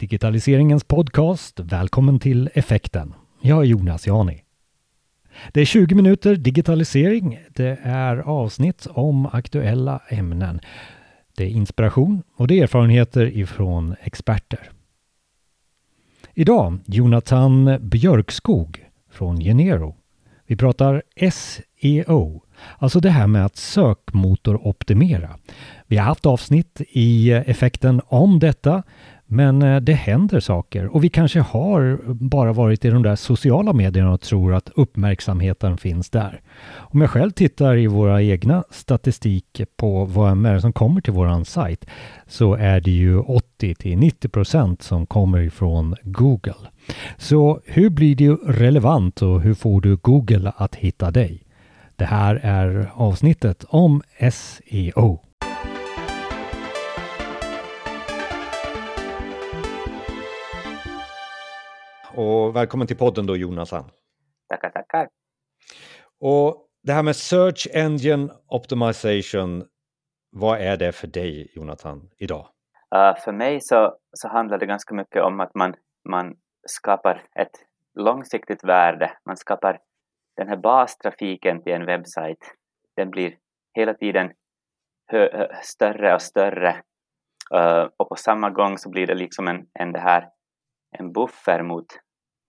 digitaliseringens podcast. Välkommen till Effekten. Jag är Jonas Jani. Det är 20 minuter digitalisering. Det är avsnitt om aktuella ämnen. Det är inspiration och det är erfarenheter ifrån experter. Idag Jonathan Björkskog från Genero. Vi pratar SEO, alltså det här med att sökmotoroptimera. Vi har haft avsnitt i effekten om detta, men eh, det händer saker och vi kanske har bara varit i de där sociala medierna och tror att uppmärksamheten finns där. Om jag själv tittar i våra egna statistik på vad är som kommer till våran sajt så är det ju 80 till 90 procent som kommer ifrån Google. Så hur blir du relevant och hur får du Google att hitta dig? Det här är avsnittet om SEO. Och välkommen till podden då Jonathan. Tackar, tackar. Och det här med Search Engine Optimization, vad är det för dig Jonathan idag? Uh, för mig så, så handlar det ganska mycket om att man, man skapar ett långsiktigt värde. Man skapar den här bastrafiken till en webbsajt. Den blir hela tiden större och större uh, och på samma gång så blir det liksom en, en, det här, en buffer mot,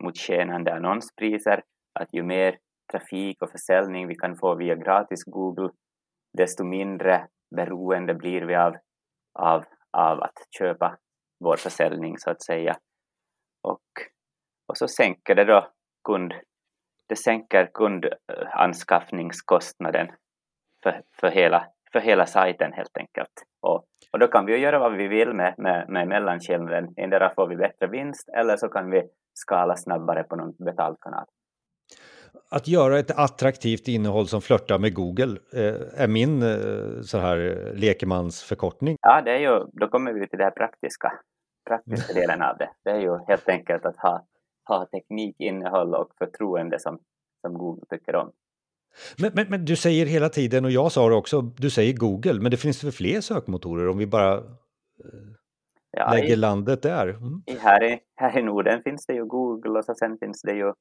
mot skenande annonspriser. Att ju mer trafik och försäljning vi kan få via gratis Google desto mindre beroende blir vi av, av, av att köpa vår försäljning så att säga. Och, och så sänker det då kund, det sänker kundanskaffningskostnaden för, för, hela, för hela sajten helt enkelt. Och, och då kan vi ju göra vad vi vill med, med, med mellanskillnaden. Endera får vi bättre vinst eller så kan vi skala snabbare på någon betald kanal. Att göra ett attraktivt innehåll som flörtar med Google eh, är min eh, så här lekemansförkortning. Ja, det är ju, då kommer vi till här praktiska, praktiska delen av det. Det är ju helt enkelt att ha, ha teknik, innehåll och förtroende som, som Google tycker om. Men, men, men, du säger hela tiden, och jag sa det också, du säger Google, men det finns väl fler sökmotorer om vi bara eh, ja, lägger i, landet där? Mm. I, här, i, här i Norden finns det ju Google och så sen finns det ju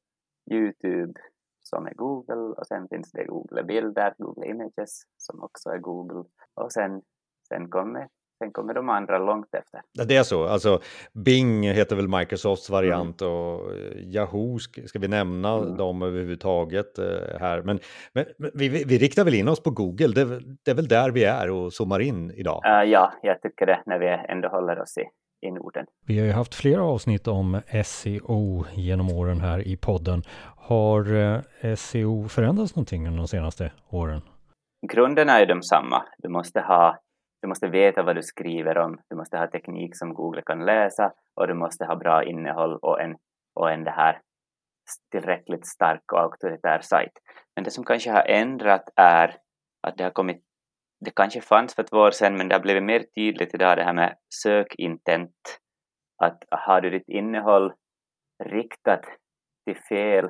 Youtube som är Google och sen finns det Google Bilder, Google Images som också är Google och sen, sen kommer Sen kommer de andra långt efter. Det är så, alltså Bing heter väl Microsofts variant mm. och Yahoo, ska vi nämna mm. dem överhuvudtaget eh, här? Men, men, men vi, vi, riktar väl in oss på Google, det, det, är väl där vi är och zoomar in idag? Uh, ja, jag tycker det, när vi ändå håller oss i, i Norden. Vi har ju haft flera avsnitt om SEO genom åren här i podden. Har eh, SEO förändrats någonting under de senaste åren? Grunderna är de samma. Du måste ha du måste veta vad du skriver om, du måste ha teknik som Google kan läsa och du måste ha bra innehåll och en, och en det här tillräckligt stark och auktoritär sajt. Men det som kanske har ändrat är att det har kommit, det kanske fanns för två år sedan men det har blivit mer tydligt idag det här med sökintent. Att har du ditt innehåll riktat till fel,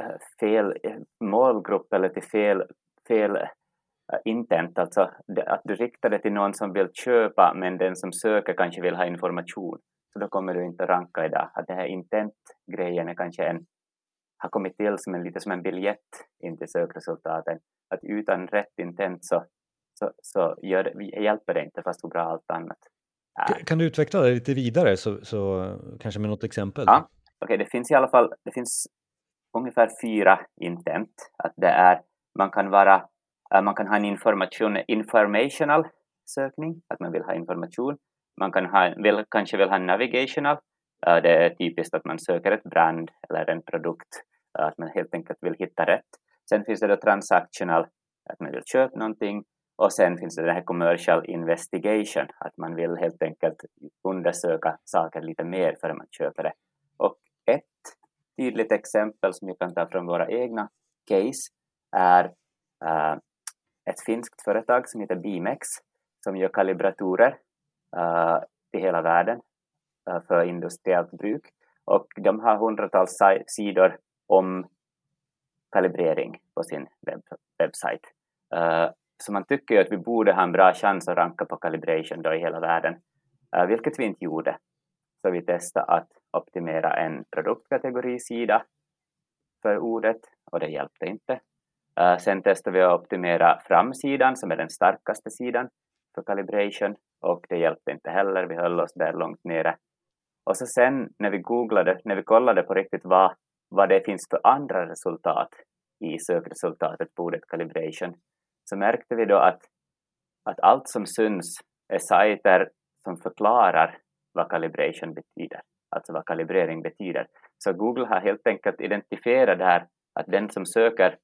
eh, fel eh, målgrupp eller till fel, fel intent, alltså att du riktar det till någon som vill köpa men den som söker kanske vill ha information. Så då kommer du inte att ranka idag. Att den här intent-grejen är kanske en, har kommit till som en, lite som en biljett in till sökresultaten. Att utan rätt intent så, så, så gör, hjälper det inte fast hur bra allt annat är. Kan du utveckla det lite vidare, så, så kanske med något exempel? Ja, okej, okay, det finns i alla fall det finns ungefär fyra intent. Att det är, man kan vara Eh, man kan ha en information, informational sökning, att man vill ha information. Man kan ha, vill, kanske vill ha navigational, eh, det är typiskt att man söker ett brand eller en produkt, eh, att man helt enkelt vill hitta rätt. Sen finns det då transactional, att man vill köpa någonting. Och sen finns det den här commercial investigation, att man vill helt enkelt undersöka saker lite mer före man köper det. Och ett tydligt exempel som vi kan ta från våra egna case är ett finskt företag som heter Bimex som gör kalibratorer eh, uh, till hela världen uh, för industriellt bruk. Och de har hundratals sidor om kalibrering på sin webb webbsajt. Uh, eh, så man tycker att vi borde ha en bra chans att ranka på calibration då i hela världen, uh, vilket vi inte gjorde. så vi testade att optimera en produktkategorisida för ordet och det hjälpte inte. Uh, sen testade vi att optimera framsidan som är den starkaste sidan för calibration och det hjälpte inte heller, vi höll oss där långt nere. Och så sen när vi googlade, när vi kollade på riktigt vad, vad det finns för andra resultat i sökresultatet på ordet calibration så märkte vi då att, att allt som syns är sajter som förklarar vad calibration betyder, alltså vad kalibrering betyder. Så Google har helt enkelt identifierat det här, att den som söker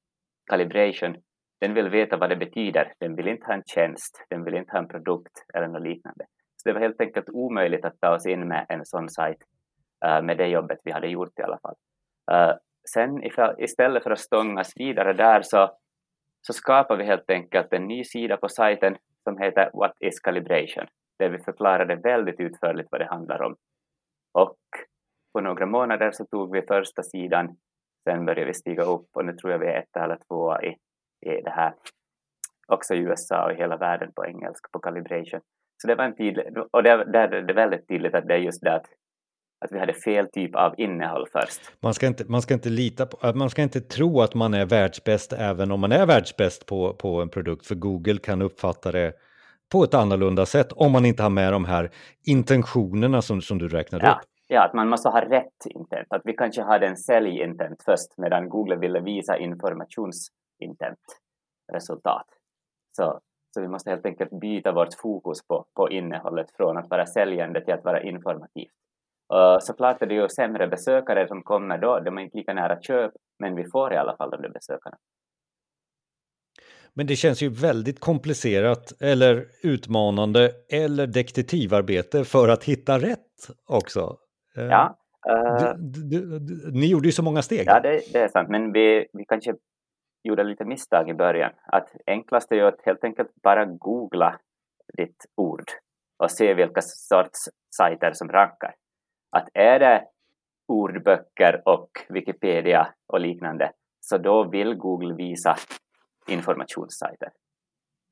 calibration, den vill veta vad det betyder. Den vill inte ha en tjänst, den vill inte ha en produkt eller något liknande. Så det var helt enkelt omöjligt att ta oss in med en sån sajt uh, med det jobbet vi hade gjort i alla fall. Uh, sen istället för att stångas vidare där så, så skapar vi helt enkelt en ny sida på sajten som heter What is calibration? där vi förklarade väldigt utförligt vad det handlar om. Och på några månader så tog vi första sidan, sen började vi stiga upp och nu tror jag vi är etta eller tvåa i, i det här, också i USA och i hela världen på engelska, på calibration. Så det var en tydlig, och där, där är det väldigt tydligt att det är just det att, att vi hade fel typ av innehåll först. Man ska inte, man ska inte lita på, man ska inte tro att man är världsbäst även om man är världsbäst på, på en produkt, för Google kan uppfatta det på ett annorlunda sätt om man inte har med de här intentionerna som, som du räknade ja. upp. Ja, att man måste ha rätt intent. Att vi kanske hade en säljintent först medan Google ville visa informationsintent resultat. Så, så vi måste helt enkelt byta vårt fokus på, på innehållet från att vara säljande till att vara informativt. Uh, såklart är det ju sämre besökare som kommer då, de är inte lika nära köp, men vi får i alla fall de där besökarna. Men det känns ju väldigt komplicerat eller utmanande eller detektivarbete för att hitta rätt också. Eh, ja. Uh, du, du, ni gjorde ju så många steg. Ja, det, det, är sant, men vi, vi kanske gjorde lite misstag i början. Att enklast är ju att helt enkelt bara googla ditt ord och se vilka sorts sajter som rankar. Att är det ordböcker och Wikipedia och liknande, så då vill Google visa informationssajter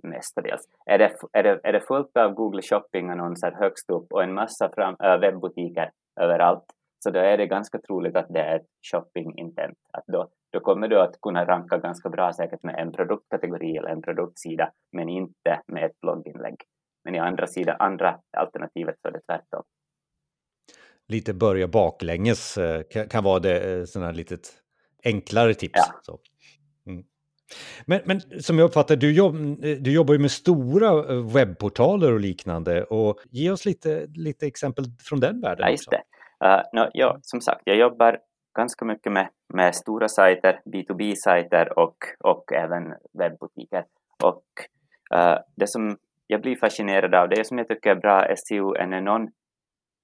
mestadels. Är det, är, det, är det fullt av Google Shopping-annonser högst upp och en massa fram, äh, webbutiker överallt, så då är det ganska troligt att det är ett shopping-intent. Att då, då kommer du att kunna ranka ganska bra säkert med en produktkategori eller en produktsida, men inte med ett blogginlägg. Men i andra sidan, andra alternativet så är det tvärtom. Lite börja baklänges eh, kan, kan vara det sådana litet enklare tips. Ja. Så. Men, men som jag uppfattar du, jobb, du jobbar ju med stora eh, webbportaler och liknande. Och ge oss lite, lite exempel från den världen. Ja, just det. Uh, no, ja, som sagt, jag jobbar ganska mycket med, med stora sajter, B2B-sajter och, och även webbutiker. Och uh, det som jag blir fascinerad av, det som jag tycker är bra SEO är när någon,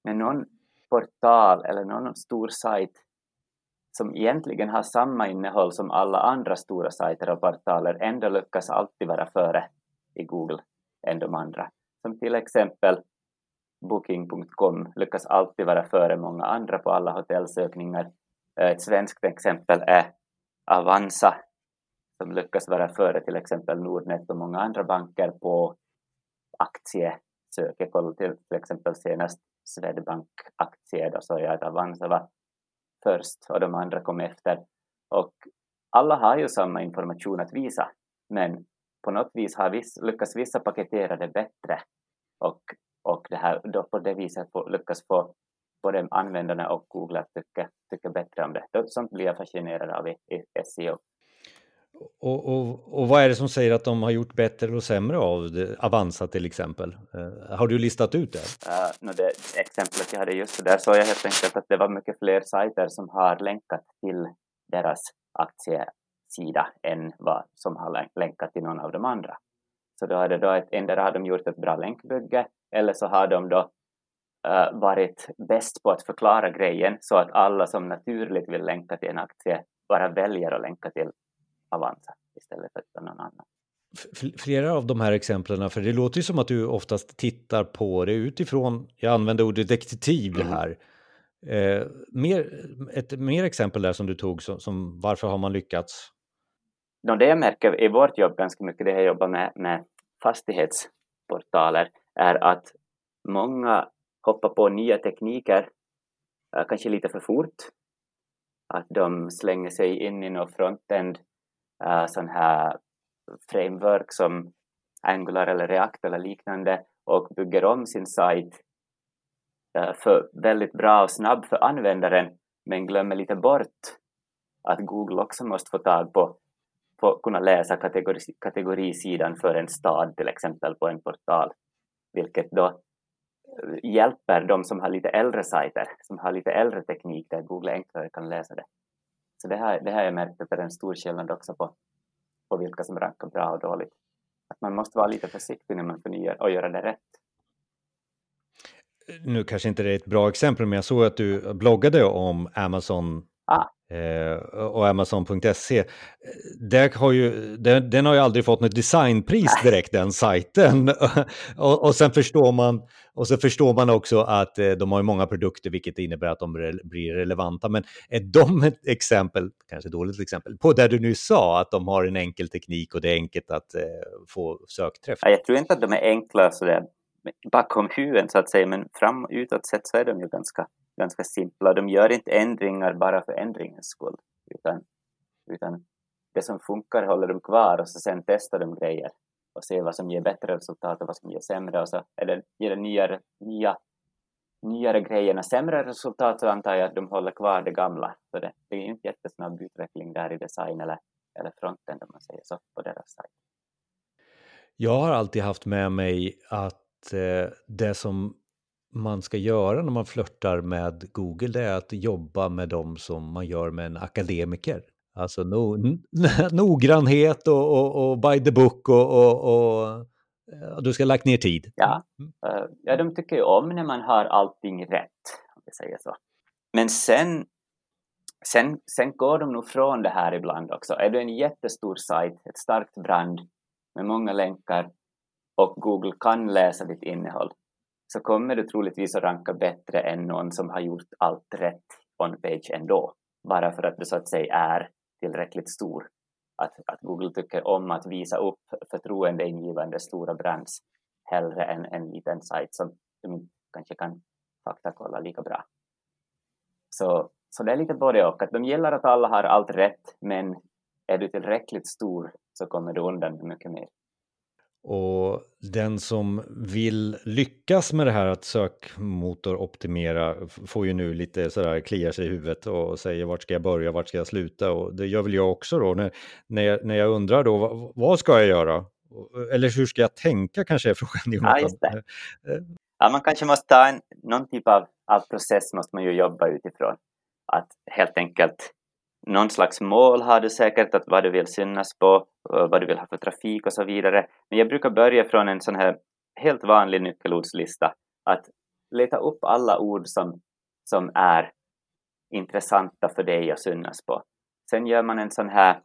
när någon portal eller någon stor sajt som egentligen har samma innehåll som alla andra stora sajter och portaler ändå lyckas alltid vara före i Google än de andra. Som till exempel Booking.com lyckas alltid vara före många andra på alla hotellsökningar. Eh, ett svenskt exempel är Avanza som lyckas vara före till exempel Nordnet och många andra banker på aktiesök. Jag kollade till, till exempel senast Swedbank-aktier, då såg jag att Avanza var först och de andra kom efter. Och alla har ju samma information att visa, men på något vis har viss, lyckas vissa paketera det bättre och, och det här, då på det viset få, lyckas få både användarna och Google att tycka, tycka bättre om det. Sånt blir jag fascinerad av i, i SEO. Och, och, och vad är det som säger att de har gjort bättre och sämre av det? Avanza till exempel? Uh, har du listat ut det? Uh, no, det exemplet jag hade just där såg jag helt enkelt att det var mycket fler sajter som har länkat till deras aktiesida än vad som har länkat till någon av de andra. Så då har det då ett, endera har de gjort ett bra länkbygge eller så har de då uh, varit bäst på att förklara grejen så att alla som naturligt vill länka till en aktie bara väljer att länka till Avanza istället för någon annan. Flera av de här exemplen, för det låter ju som att du oftast tittar på det utifrån, jag använder ordet detektiv mm. här. Eh, mer, ett mer exempel där som du tog, som, som varför har man lyckats? No, det jag märker i vårt jobb ganska mycket, det jag jobbar med, med fastighetsportaler, är att många hoppar på nya tekniker uh, kanske lite för fort. Att de slänger sig in i någon frontend uh, sån här framework som Angular eller React eller liknande och bygger om sin sajt uh, för väldigt bra och snabb för användaren men glömmer lite bort att Google också måste få tag på, få kunna läsa kategori, kategorisidan för en stad till exempel på en portal, vilket då eh, hjälper de som har lite äldre sajter, som har lite äldre teknik där Google enklare kan läsa det. Så det här, det här jag märkt att det är en stor skillnad också på, på vilka som rankar bra och dåligt. Att man måste vara lite försiktig när man förnyar och göra det rätt. Nu kanske inte det är ett bra exempel, men jag såg att du bloggade om Amazon Ah. Eh, och Amazon.se. Den har, ju, den, den, har ju aldrig fått något designpris direkt, den sajten. och, och, sen förstår man, och så förstår man också att eh, de har ju många produkter, vilket innebär att de re, blir relevanta. Men är de ett exempel, kanske dåligt exempel, på det du nu sa, att de har en enkel teknik och det är enkelt att eh, få sökträff? Ja, jag tror inte att de är enkla sådär bakom huvudet så att säga, men fram utåt sett så är de ju ganska ganska simpla. De gör inte ändringar bara för ändringens skull, utan, utan det som funkar håller de kvar och så sen testar de grejer och ser vad som ger bättre resultat och vad som ger sämre och så eller ger det nyare, nya, nyare grejerna sämre resultat så antar jag att de håller kvar det gamla. Så det, det är inte jättesnabb utveckling där i design eller, eller fronten om man säger så på deras sajt. Jag har alltid haft med mig att eh, det som man ska göra när man flörtar med Google det är att jobba med dem som man gör med en akademiker. Alltså no, noggrannhet och, och, och, by the book och, och, du ska ha lagt ner tid. Ja. Uh, ja, de tycker ju om när man har allting rätt, om vi säger så. Men sen, sen, sen går de nog från det här ibland också. Är du en jättestor sajt, ett starkt brand med många länkar och Google kan läsa ditt innehåll, så kommer du troligtvis att ranka bättre än någon som har gjort allt rätt on page ändå. Bara för att du så att säga är tillräckligt stor. Att, att Google tycker om att visa upp förtroendeingivande stora brands hellre än en liten sajt som du kanske kan faktakolla lika bra. Så, så det är lite både och, att de gillar att alla har allt rätt men är du tillräckligt stor så kommer du undan med mycket mer. Och den som vill lyckas med det här att sökmotoroptimera får ju nu lite sådär kliar sig i huvudet och säger vart ska jag börja, vart ska jag sluta? Och det gör väl jag också då när, när, jag, när jag undrar då vad, vad ska jag göra? Eller hur ska jag tänka kanske är frågan. Ja, just det. Ja, man kanske måste ta en, någon typ av, av process måste man ju jobba utifrån. Att helt enkelt någon slags mål har du säkert, att vad du vill synas på, eh, vad du vill ha för trafik och så vidare. Men jag brukar börja från en sån här helt vanlig nyckelordslista, att leta upp alla ord som, som är intressanta för dig att synas på. Sen gör man en sån här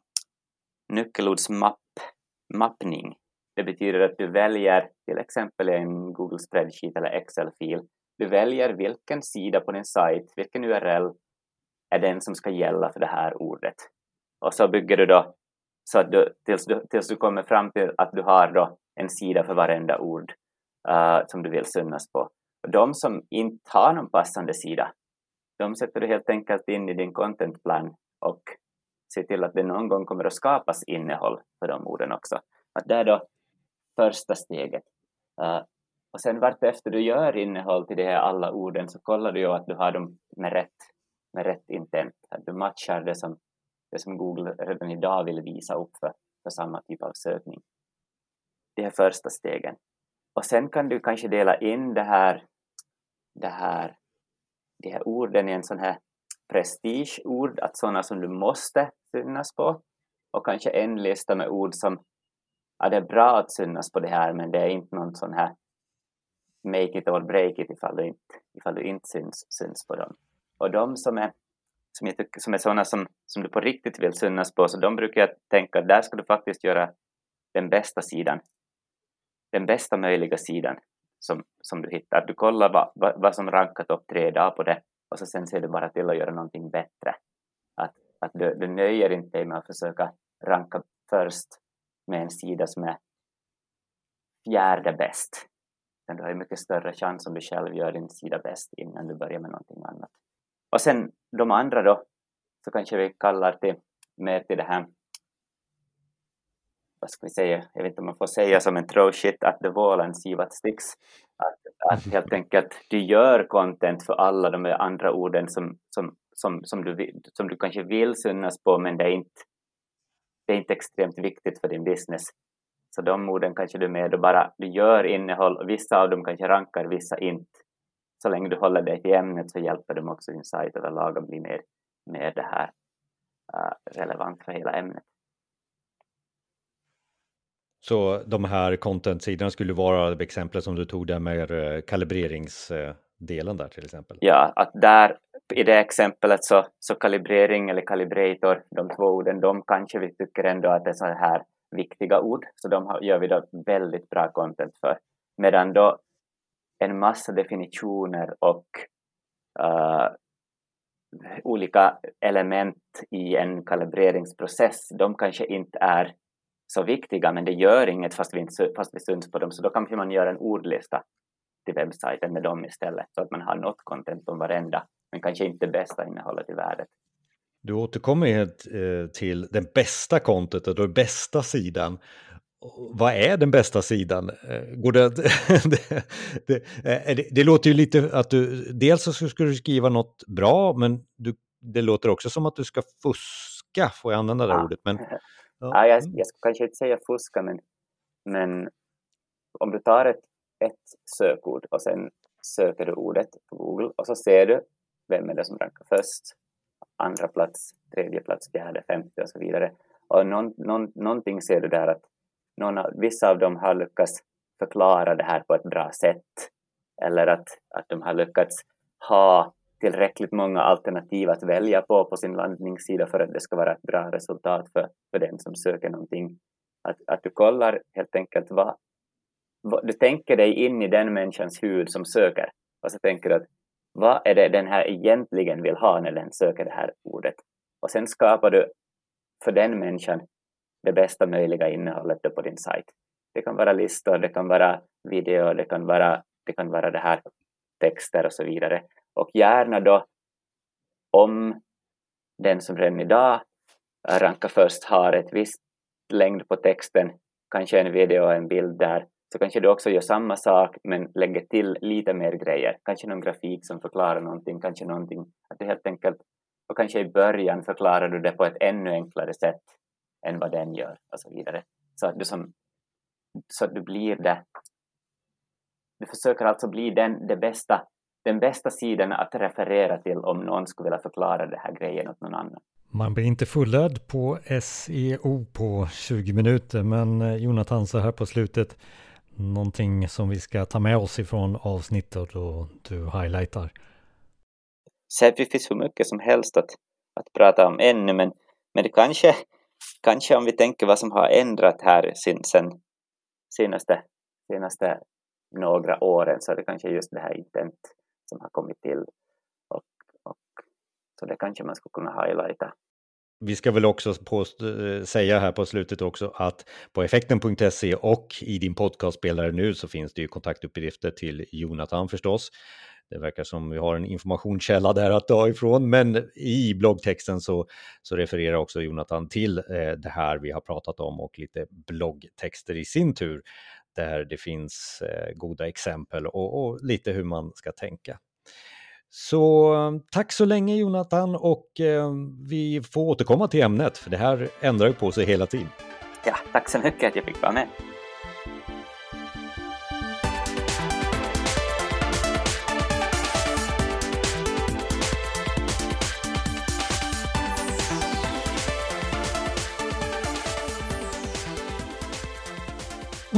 nyckelordsmappning. Det betyder att du väljer till exempel en Google spreadsheet eller Excel-fil. Du väljer vilken sida på din sajt, vilken URL är den som ska gälla för det här ordet. Och så bygger du då så att du, tills, du, tills du kommer fram till att du har då en sida för varenda ord uh, som du vill synas på. Och de som inte har någon passande sida, de sätter du helt enkelt in i din contentplan och ser till att det någon gång kommer att skapas innehåll för de orden också. Att det är då första steget. Uh, och sen vartefter du gör innehåll till de här alla orden så kollar du ju att du har dem med rätt med rätt intent. Att du matchar det som, det som Google redan idag vill visa upp för, för samma typ av sökning. Det är första stegen. Och sen kan du kanske dela in det här, det här, de här orden i en sån här prestigeord, att sådana som du måste synas på och kanske en lista med ord som ja, det är bra att synas på det här men det är inte någon sån här make it or break it ifall du inte, ifall du inte syns, syns på dem. Och de som är, som, jag tycker, som är sådana som, som du på riktigt vill synas på, så de brukar jag tänka att där ska du faktiskt göra den bästa sidan. Den bästa möjliga sidan som, som du hittar. Du kollar vad, vad, vad som rankar topp tre dagar på det och så sen ser du bara till att göra någonting bättre. Att, att du, du nöjer inte dig med att försöka ranka först med en sida som är fjärde bäst. Men du har ju mycket större chans om du själv gör din sida bäst innan du börjar med någonting annat och sen de andra då, så kanske vi kallar till mer till det här vad ska vi säga, jag vet inte om man får säga som en throw shit at the wall and see what sticks. Att, att helt enkelt du gör content för alla de andra orden som, som, som, som, du, som du kanske vill synas på men det är, inte, det är inte extremt viktigt för din business. Så de orden kanske du med och bara du gör innehåll och vissa av dem kanske rankar, vissa inte. Så länge du håller dig till ämnet så hjälper de också din sajt överlag att bli mer, mer det här uh, relevant för hela ämnet. Så de här content-sidorna skulle vara exempel som du tog där med eh, kalibreringsdelen där till exempel? Ja, att där i det exemplet så, så kalibrering eller kalibrator, de två orden, de kanske vi tycker ändå att det är så här viktiga ord, så de gör vi då väldigt bra content för. Medan då en massa definitioner och uh, olika element i en kalibreringsprocess, de kanske inte är så viktiga, men det gör inget fast vi, inte, fast vi syns på dem, så då kanske man gör en ordlista till webbsajten med dem istället, så att man har något content om varenda, men kanske inte det bästa innehållet i världen. Du återkommer eh, till den bästa contentet och den bästa sidan. Vad är den bästa sidan? Eh, går det, det, det, det, det, låter ju lite att du, dels så ska du skriva något bra, men du, det låter också som att du ska fuska, får jag använda det ja. ordet? Men, ja. jag, jag ska kanske inte säga fuska, men, men om du tar ett, ett sökord och sen söker du ordet på Google och så ser du vem är det som rankar först andra plats, tredje plats, fjärde, femte och så vidare. Och någon, någon, någonting ser du där att någon av, vissa av dem har lyckats förklara det här på ett bra sätt eller att, att de har lyckats ha tillräckligt många alternativ att välja på på sin landningssida för att det ska vara ett bra resultat för, för den som söker någonting. Att, att du kollar helt enkelt vad, vad, du tänker dig in i den människans huvud som söker och så tänker du att vad är det den här egentligen vill ha när den söker det här ordet? Och sen skapar du för den människan det bästa möjliga innehållet på din sajt. Det kan vara listor, det kan vara video, det kan vara det, kan vara det här texter och så vidare. Och gärna då om den som redan idag rankar först har ett visst längd på texten, kanske en video och en bild där, så kanske du också gör samma sak men lägger till lite mer grejer. Kanske någon grafik som förklarar någonting, kanske någonting att du helt enkelt och kanske i början förklarar du det på ett ännu enklare sätt än vad den gör och så vidare. Så att du, som, så att du blir det. Du försöker alltså bli den, det bästa, den bästa sidan att referera till om någon skulle vilja förklara den här grejen åt någon annan. Man blir inte fullärd på SEO på 20 minuter, men eh, Jonathan så här på slutet, någonting som vi ska ta med oss ifrån avsnittet och du highlightar? Så det finns hur mycket som helst att, att prata om ännu, men, men det kanske, kanske om vi tänker vad som har ändrat här sen, sen senaste, senaste några åren så är det kanske just det här intent som har kommit till. Och, och, så det kanske man skulle kunna highlighta vi ska väl också på, eh, säga här på slutet också att på effekten.se och i din podcastspelare nu så finns det ju kontaktuppgifter till Jonathan förstås. Det verkar som vi har en informationskälla där att ta ifrån, men i bloggtexten så, så refererar också Jonathan till eh, det här vi har pratat om och lite bloggtexter i sin tur där det finns eh, goda exempel och, och lite hur man ska tänka. Så tack så länge Jonathan och eh, vi får återkomma till ämnet för det här ändrar ju på sig hela tiden. Ja, tack så mycket att jag fick vara med.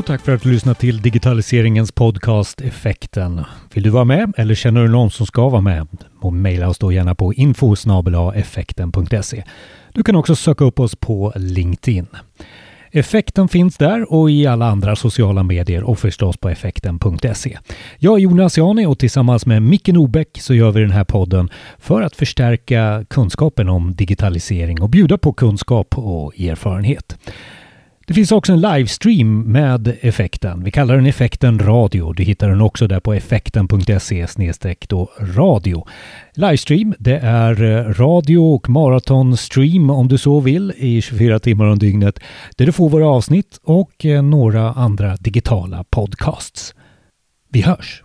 Och tack för att du lyssnat till digitaliseringens podcast Effekten. Vill du vara med eller känner du någon som ska vara med? Mejla oss då gärna på info effekten.se. Du kan också söka upp oss på LinkedIn. Effekten finns där och i alla andra sociala medier och förstås på effekten.se. Jag är Jonas Jani och tillsammans med Micke Nobäck så gör vi den här podden för att förstärka kunskapen om digitalisering och bjuda på kunskap och erfarenhet. Det finns också en livestream med effekten. Vi kallar den effekten radio. Du hittar den också där på effekten.se radio. Livestream, det är eh, radio och maratonstream om du så vill i 24 timmar om dygnet där du får våra avsnitt och eh, några andra digitala podcasts. Vi hörs!